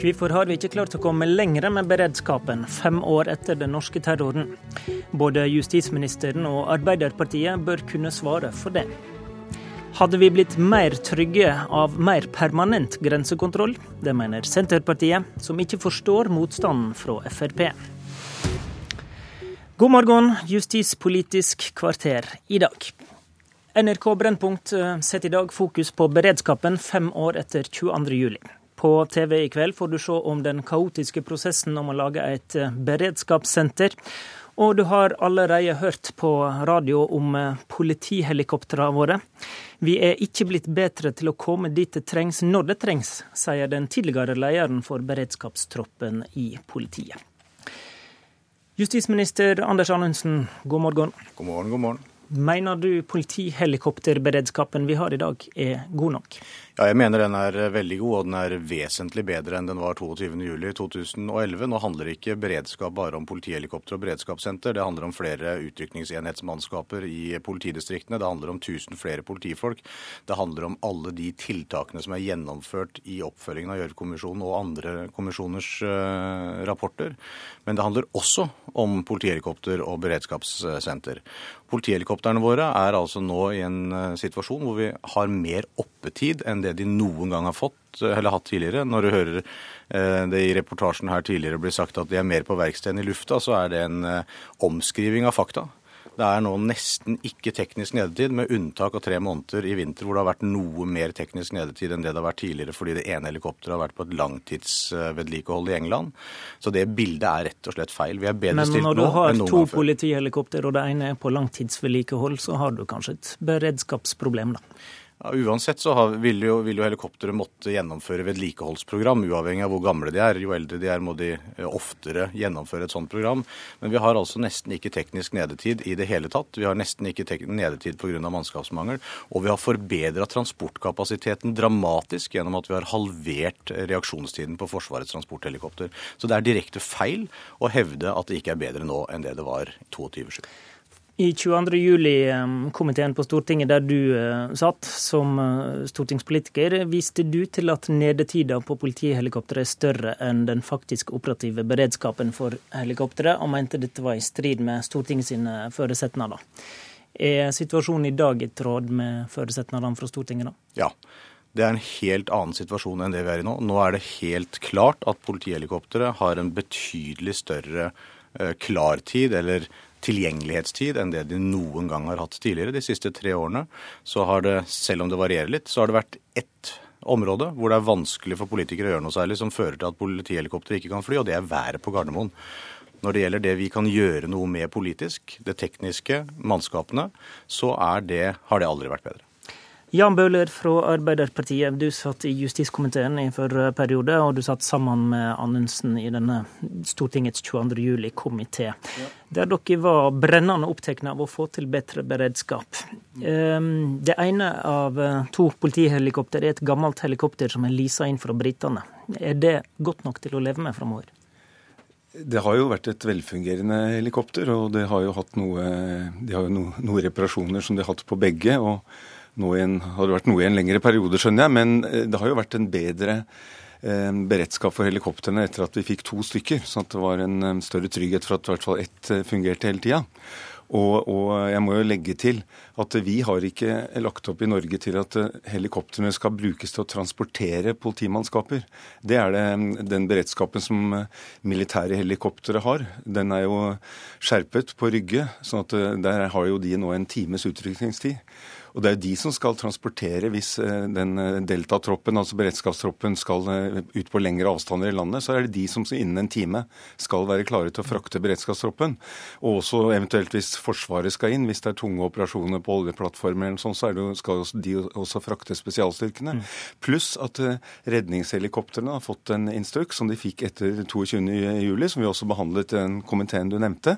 Hvorfor har vi ikke klart å komme lenger med beredskapen fem år etter den norske terroren? Både justisministeren og Arbeiderpartiet bør kunne svare for det. Hadde vi blitt mer trygge av mer permanent grensekontroll? Det mener Senterpartiet, som ikke forstår motstanden fra Frp. God morgen, Justispolitisk kvarter i dag. NRK Brennpunkt eh, setter i dag fokus på beredskapen fem år etter 22. juli. På TV i kveld får du se om den kaotiske prosessen om å lage et eh, beredskapssenter. Og du har allerede hørt på radio om eh, politihelikoptrene våre. Vi er ikke blitt bedre til å komme dit det trengs når det trengs, sier den tidligere lederen for beredskapstroppen i politiet. Justisminister Anders Anundsen, god morgen. God morgen, god morgen. Mener du politihelikopterberedskapen vi har i dag er god nok? Ja, jeg mener den er veldig god, og den er vesentlig bedre enn den var 22.07.2011. Nå handler ikke beredskap bare om politihelikopter og beredskapssenter. Det handler om flere utrykningsenhetsmannskaper i politidistriktene. Det handler om 1000 flere politifolk. Det handler om alle de tiltakene som er gjennomført i oppfølgingen av Gjørv-kommisjonen og andre kommisjoners uh, rapporter. Men det handler også om politihelikopter og beredskapssenter. Politihelikoptrene våre er altså nå i en uh, situasjon hvor vi har mer oppetid enn det det de noen gang har fått eller hatt tidligere. Når du hører eh, det i reportasjen her tidligere blir sagt at de er mer på verksted enn i lufta, så er det en eh, omskriving av fakta. Det er nå nesten ikke teknisk nedetid, med unntak av tre måneder i vinter hvor det har vært noe mer teknisk nedetid enn det det har vært tidligere fordi det ene helikopteret har vært på et langtidsvedlikehold i England. Så det bildet er rett og slett feil. Vi er bedre stilt nå enn noen gang før. Men når du har to politihelikopter og det ene er på langtidsvedlikehold, så har du kanskje et beredskapsproblem, da? Ja, uansett så har, vil, jo, vil jo helikopteret måtte gjennomføre vedlikeholdsprogram, uavhengig av hvor gamle de er. Jo eldre de er, må de eh, oftere gjennomføre et sånt program. Men vi har altså nesten ikke teknisk nedetid i det hele tatt. Vi har nesten ikke nedetid pga. mannskapsmangel. Og vi har forbedra transportkapasiteten dramatisk gjennom at vi har halvert reaksjonstiden på Forsvarets transporthelikopter. Så det er direkte feil å hevde at det ikke er bedre nå enn det det var 22.7. I 22. juli-komiteen på Stortinget, der du uh, satt som uh, stortingspolitiker, viste du til at nedetida på politihelikoptre er større enn den faktisk operative beredskapen for helikoptre, og mente dette var i strid med Stortingets sine føresetnader. Er situasjonen i dag i tråd med føresetnadene fra Stortinget, da? Ja. Det er en helt annen situasjon enn det vi er i nå. Nå er det helt klart at politihelikoptre har en betydelig større klartid, eller tilgjengelighetstid enn det de noen gang har hatt tidligere. De siste tre årene så har det, selv om det varierer litt, så har det vært ett område hvor det er vanskelig for politikere å gjøre noe særlig, som fører til at politihelikopter ikke kan fly, og det er været på Gardermoen. Når det gjelder det vi kan gjøre noe med politisk, det tekniske, mannskapene, så det, har det aldri vært bedre. Jan Bøhler fra Arbeiderpartiet, du satt i justiskomiteen i forrige periode, og du satt sammen med Anundsen i denne Stortingets 22. juli-komité, ja. der dere var brennende opptatt av å få til bedre beredskap. Ehm, det ene av eh, to politihelikopter er et gammelt helikopter som er leasa inn fra britene. Er det godt nok til å leve med framover? Det har jo vært et velfungerende helikopter, og det har jo hatt noe, de har jo no, noen reparasjoner som de har hatt på begge. og nå en, har det vært noe i en lengre periode, skjønner jeg. Men eh, det har jo vært en bedre eh, beredskap for helikoptrene etter at vi fikk to stykker. at det var en eh, større trygghet for at i hvert fall ett fungerte hele tida. Og, og, jeg må jo legge til at vi har ikke lagt opp i Norge til at helikoptrene skal brukes til å transportere politimannskaper. Det er det, den beredskapen som militære helikoptre har. Den er jo skjerpet på Rygge, sånn at der har jo de nå en times utrykningstid. Og det er jo de som skal transportere hvis eh, den eh, deltatroppen, altså beredskapstroppen, skal eh, ut på lengre avstander i landet. Så er det de som innen en time skal være klare til å frakte beredskapstroppen. Og også eventuelt hvis Forsvaret skal inn, hvis det er tunge operasjoner på oljeplattformer eller sånn, så det, skal de også frakte spesialstyrkene. Mm. Pluss at redningshelikoptrene har fått en instruks som de fikk etter 22.07, som vi også behandlet i den komiteen du nevnte,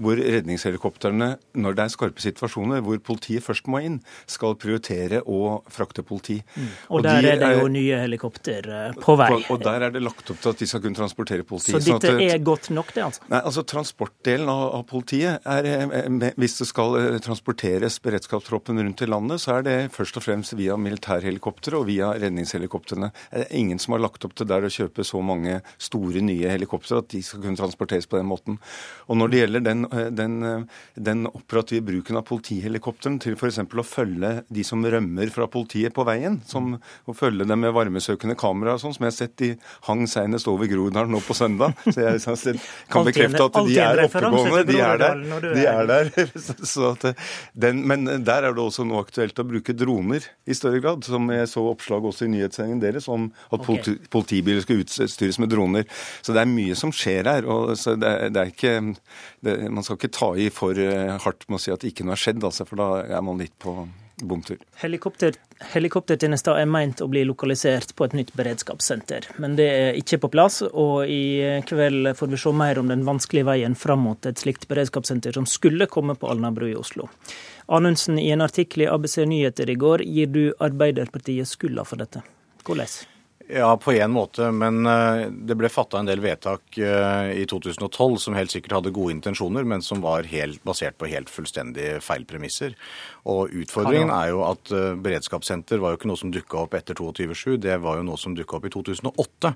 hvor redningshelikoptrene, når det er skarpe situasjoner hvor politiet først må inn, skal prioritere å frakte politi. Mm. Og, og, der de er det jo nye helikopter på vei. Og, og, der er det lagt opp til at de skal kunne transportere politi. Så dette sånn er godt nok, det altså? Nei, altså Transportdelen av, av politiet er Hvis det skal transporteres beredskapstroppen rundt i landet, så er det først og fremst via militærhelikoptre og via redningshelikoptrene. Det er ingen som har lagt opp til der å kjøpe så mange store, nye helikoptre at de skal kunne transporteres på den måten. Og når det gjelder den, den, den operative bruken av politihelikoptrene til f.eks. å følge de som rømmer fra politiet på veien, som, å følge dem med varmesøkende kamera og sånn, som jeg har sett de hang senest over Groruddalen nå på søndag. Så jeg kan bekrefte at de er oppegående. De er der. De er der. Så at den, men der er det også nå aktuelt å bruke droner i større grad, som jeg så oppslag også i nyhetssendingen deres om at politi, politibiler skal utstyres med droner. Så det er mye som skjer her. og det, det er ikke, det, Man skal ikke ta i for eh, hardt med å si at ikke noe har skjedd, altså, for da er man litt på bomtur. Helikopter, helikoptertjenester er meint å bli lokalisert på et nytt beredskapssenter, men det er ikke på plass. Og i kveld får vi se mer om den vanskelige veien fram mot et slikt beredskapssenter som skulle komme på Alnabru i Oslo. Anundsen, i en artikkel i ABC Nyheter i går gir du Arbeiderpartiet skylda for dette. Hvordan? Ja, på en måte, men eh, det ble fatta en del vedtak eh, i 2012 som helt sikkert hadde gode intensjoner, men som var helt basert på helt fullstendig feil premisser. Og utfordringen er jo at eh, beredskapssenter var jo ikke noe som dukka opp etter 22.7, det var jo noe som dukka opp i 2008.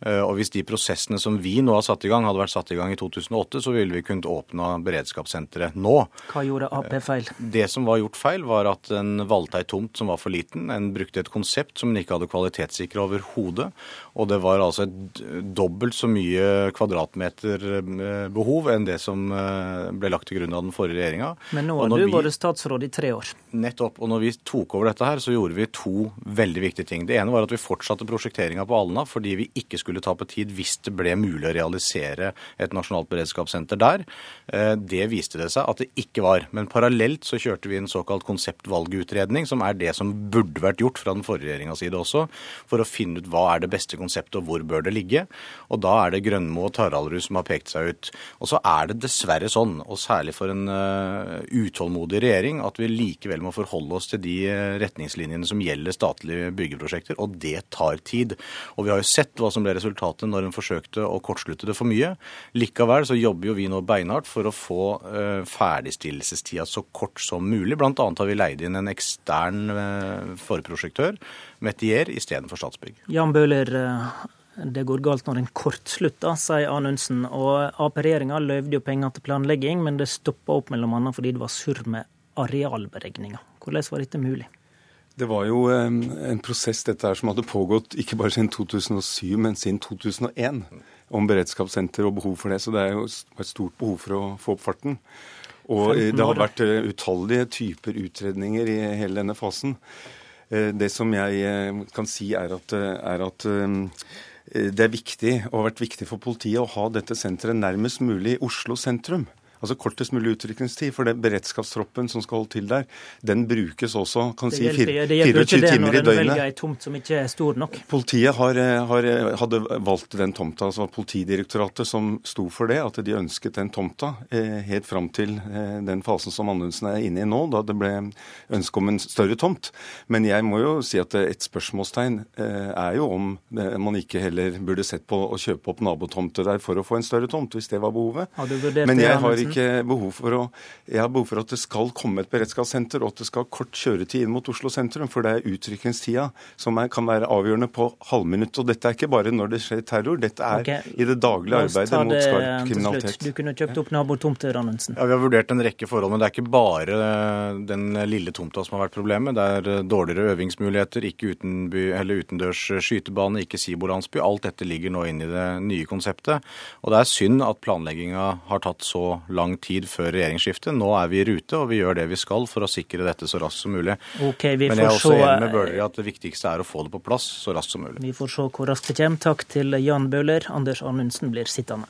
Eh, og hvis de prosessene som vi nå har satt i gang, hadde vært satt i gang i 2008, så ville vi kunnet åpna beredskapssenteret nå. Hva gjorde Ap feil? Det som var gjort feil, var at en valgte ei tomt som var for liten. En brukte et konsept som en ikke hadde kvalitetssikra overhodet. Og det var altså et dobbelt så mye kvadratmeter eh, behov enn det som ble lagt til grunn av den forrige regjeringa. Men nå har du vi... vært statsråd i tre år. Nettopp. Og når vi tok over dette her, så gjorde vi to veldig viktige ting. Det ene var at vi fortsatte prosjekteringa på Alna fordi vi ikke skulle tape tid hvis det ble mulig å realisere et nasjonalt beredskapssenter der. Eh, det viste det seg at det ikke var. Men parallelt så kjørte vi en såkalt konseptvalgutredning, som er det som burde vært gjort fra den forrige regjeringas side også, for å finne ut hva er det beste konseptet og hvor bør det ligge. Og da er det Grønmo og Taraldrud som har pekt seg ut. Og så er det dessverre sånn, og særlig for en uh, utålmodig regjering, at vi likevel må forholde oss til de eh, retningslinjene som gjelder statlige byggeprosjekter, og det tar tid. Og vi har jo sett hva som ble resultatet når en forsøkte å kortslutte det for mye. Likevel så jobber jo vi nå beinhardt for å få uh, ferdigstillelsestida så kort som mulig. Blant annet har vi leid inn en ekstern forprosjektør, Metier, istedenfor Statsbygg. Jan Bøhler, det går galt når en kortslutter, sier Anundsen. Og Ap-regjeringa løyvde jo penger til planlegging, men det stoppa opp bl.a. fordi det var surr med arealberegninga. Hvordan var dette mulig? Det var jo en prosess dette her som hadde pågått ikke bare siden 2007, men siden 2001 om beredskapssenter og behov for det. Så det er jo et stort behov for å få opp farten. Og det har vært eh, utallige typer utredninger i hele denne fasen. Eh, det som jeg eh, kan si, er at, er at det er viktig, og har vært viktig for politiet, å ha dette senteret nærmest mulig Oslo sentrum altså kortest mulig utrykningstid. For den beredskapstroppen som skal holde til der, den brukes også kan si, 24 timer i døgnet. Det det. Politiet har, har, hadde valgt den tomta, altså Politidirektoratet som sto for det, at de ønsket den tomta eh, helt fram til eh, den fasen som Anundsen er inne i nå, da det ble ønske om en større tomt. Men jeg må jo si at et spørsmålstegn eh, er jo om man ikke heller burde sett på å kjøpe opp nabotomter der for å få en større tomt, hvis det var behovet. Men jeg har ikke ikke behov for å Jeg har behov for at det skal komme et beredskapssenter, og at det skal ha kort kjøretid inn mot Oslo sentrum. For det er utrykningstida som er, kan være avgjørende på halvminutt. Og dette er ikke bare når det skjer terror, dette er okay. i det daglige arbeidet mot skarp kriminalitet. Du kunne kjøpt opp nabotomter, Anundsen. Ja, Vi har vurdert en rekke forhold, men det er ikke bare eh, den lille tomta som har vært problemet. Det er eh, dårligere øvingsmuligheter, ikke utenby, utendørs skytebane, ikke Sibo-landsby. Alt dette ligger nå inn i det nye konseptet. Og det er synd at planlegginga har tatt så lang lang tid før regjeringsskiftet. Nå er vi i rute, og vi gjør det vi skal for å sikre dette så raskt som mulig. Okay, Men jeg er også enig med Bøhler i at det viktigste er å få det på plass så raskt som mulig. Vi får se hvor raskt det kommer. Takk til Jan Bøhler. Anders Anundsen blir sittende.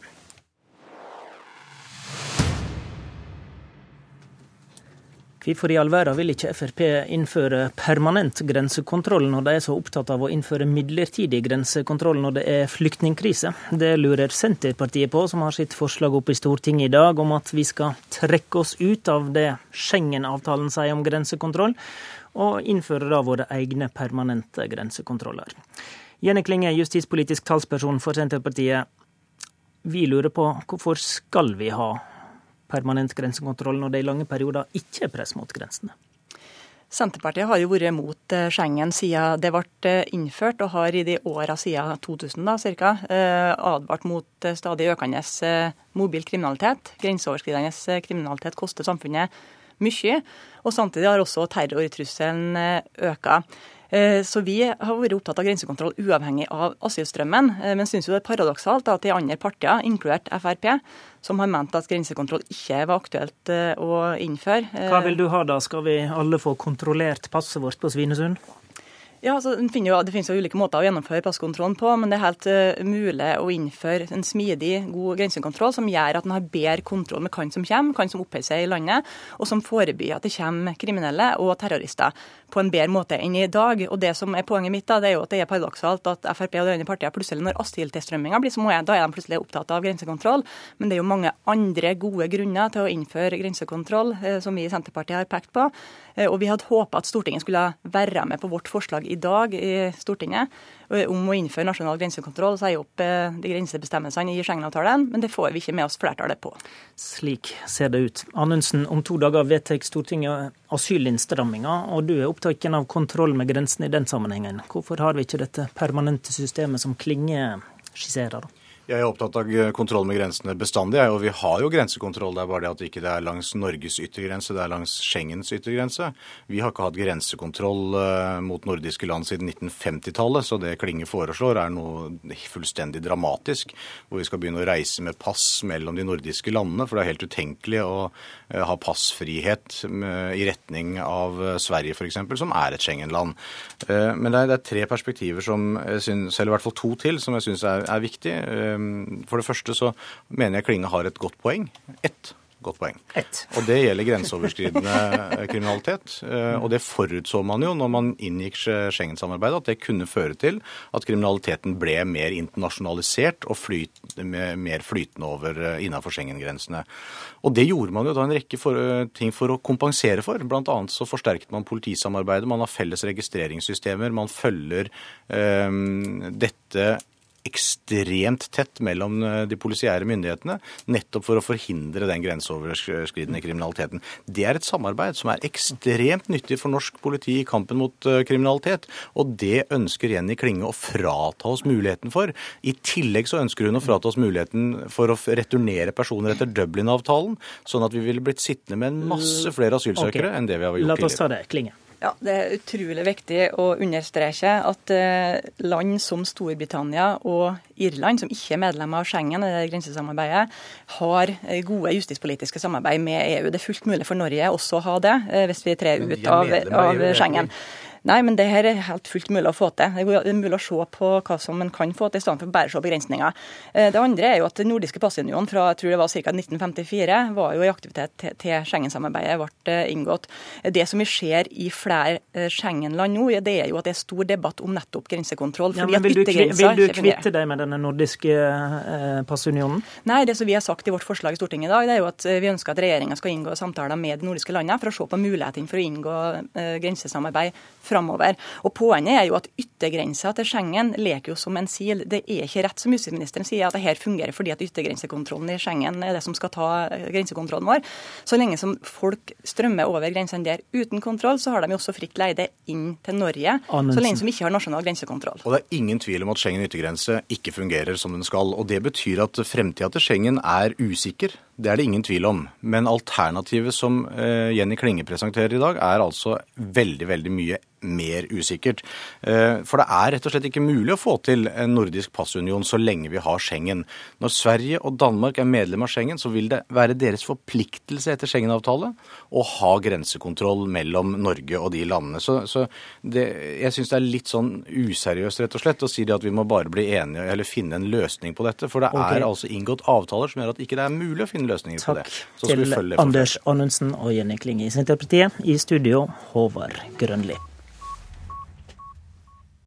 Hvorfor i all verden vil ikke Frp innføre permanent grensekontroll når de er så opptatt av å innføre midlertidig grensekontroll når det er flyktningkrise? Det lurer Senterpartiet på, som har sitt forslag oppe i Stortinget i dag om at vi skal trekke oss ut av det Schengen-avtalen sier om grensekontroll, og innføre da våre egne permanente grensekontroller. Jenny Klinge, justispolitisk talsperson for Senterpartiet. Vi lurer på hvorfor skal vi ha permanent grensekontroll når det i lange perioder ikke er press mot grensene? Senterpartiet har jo vært mot eh, Schengen siden det ble eh, innført, og har i de åra siden 2000 da, cirka, eh, advart mot stadig økende mobil kriminalitet. Grenseoverskridende kriminalitet koster samfunnet mye. Og samtidig har også terrortrusselen øka. Eh, så vi har vært opptatt av grensekontroll uavhengig av asylstrømmen. Eh, men syns jo det er paradoksalt at de andre partiene, inkludert Frp, som har ment at grensekontroll ikke var aktuelt eh, å innføre. Hva vil du ha da? Skal vi alle få kontrollert passet vårt på Svinesund? Ja, altså, jo, Det finnes jo ulike måter å gjennomføre passkontrollen på, men det er helt uh, mulig å innføre en smidig, god grensekontroll som gjør at en har bedre kontroll med hvem som kommer, hvem som oppholder seg i landet, og som forebygger at det kommer kriminelle og terrorister på en bedre måte enn i dag. Og Det som er poenget mitt, da, det er jo at det er paradoksalt at Frp og de andre partiene plutselig, når asyltilstrømminga blir så er, da er de plutselig opptatt av grensekontroll. Men det er jo mange andre gode grunner til å innføre grensekontroll, uh, som vi i Senterpartiet har pekt på. Uh, og vi hadde håpa at Stortinget skulle være med på vårt forslag i dag i Stortinget om å innføre nasjonal grensekontroll og si opp eh, de grensebestemmelsene i Schengen-avtalen, men det får vi ikke med oss flertallet på. Slik ser det ut. Anundsen, om to dager vedtar Stortinget asylinnstramminger, og du er opptatt av kontroll med grensene i den sammenhengen. Hvorfor har vi ikke dette permanente systemet som Klinge skisserer? da? Jeg er opptatt av kontroll med grensene bestandig. Og vi har jo grensekontroll. Det er bare det at det ikke er langs Norges yttergrense, det er langs Schengens yttergrense. Vi har ikke hatt grensekontroll eh, mot nordiske land siden 1950-tallet, så det Klinge foreslår er noe fullstendig dramatisk. Hvor vi skal begynne å reise med pass mellom de nordiske landene. For det er helt utenkelig å eh, ha passfrihet i retning av eh, Sverige f.eks., som er et Schengen-land. Men det er, tre perspektiver som jeg synes, eller i hvert fall to til, som jeg syns er, er viktig. Ehm, for det første så mener jeg Klinge har et godt poeng. Ett godt poeng. Et. Og det gjelder grenseoverskridende eh, kriminalitet. Eh, og det forutså man jo når man inngikk Schengen-samarbeidet, at det kunne føre til at kriminaliteten ble mer internasjonalisert og flyt, mer flytende over eh, innenfor Schengen-grensene. Og det gjorde man jo da en rekke for, ting for å kompensere for. Blant annet så forsterket man politisamarbeidet, man har felles registreringssystemer, man følger øh, dette ekstremt tett mellom eh, de polisiære myndighetene, nettopp for å forhindre den grenseoverskridende kriminaliteten. Det er et samarbeid som er ekstremt nyttig for norsk politi i kampen mot eh, kriminalitet, og det ønsker Jenny Klinge å frata oss muligheten for. I tillegg så ønsker hun å frata oss muligheten for å returnere personer etter Dublin-avtalen, sånn at vi ville blitt sittende med en masse flere asylsøkere okay. enn det vi har gjort tidligere. La oss ta det, Klinge. Ja, Det er utrolig viktig å understreke at eh, land som Storbritannia og Irland, som ikke er medlemmer av Schengen, det grensesamarbeidet, har eh, gode justispolitiske samarbeid med EU. Det er fullt mulig for Norge også å ha det, eh, hvis vi trer ut av, av Schengen. Nei, men det her er helt fullt mulig å få til. Det er mulig å se på hva som man kan få til, i stedet for bare å se begrensninger. Eh, det andre er jo at Den nordiske passunionen fra jeg tror det var ca. 1954 var jo i aktivitet til Schengen-samarbeidet ble eh, inngått. Det som vi ser i flere eh, Schengen-land nå, det er jo at det er stor debatt om nettopp grensekontroll. Ja, men vil, du, vil du kvitte deg med denne nordiske passunionen? Nei, det som vi har sagt i vårt forslag i Stortinget i dag, det er jo at vi ønsker at regjeringa skal inngå samtaler med de nordiske landene for å se på mulighetene for å inngå grensesamarbeid framover. Og Poenget er jo at yttergrensa til Schengen leker jo som en sil. Det er ikke rett som justisministeren sier at det her fungerer fordi at yttergrensekontrollen i Schengen er det som skal ta grensekontrollen vår. Så lenge som folk strømmer over grensene der uten kontroll, så har de jo også fritt leide inn til Norge. Anundsen. Så lenge som ikke har nasjonal grensekontroll. Og Det er ingen tvil om at Schengen yttergrense ikke fungerer som den skal. og Det betyr at fremtida til Schengen er usikker. Det er det ingen tvil om. Men alternativet som eh, Jenny Klinge presenterer i dag, er altså veldig, veldig mye mer usikkert. Eh, for det er rett og slett ikke mulig å få til en nordisk passunion så lenge vi har Schengen. Når Sverige og Danmark er medlem av Schengen, så vil det være deres forpliktelse etter Schengen-avtale å ha grensekontroll mellom Norge og de landene. Så, så det, jeg syns det er litt sånn useriøst rett og slett å si det at vi må bare bli enige eller finne en løsning på dette. For det okay. er altså inngått avtaler som gjør at ikke det er mulig å finne løsninger Takk på det. Takk til Anders Anundsen og Jenny Klinge i Senterpartiet. I studio, Håvard Grønli.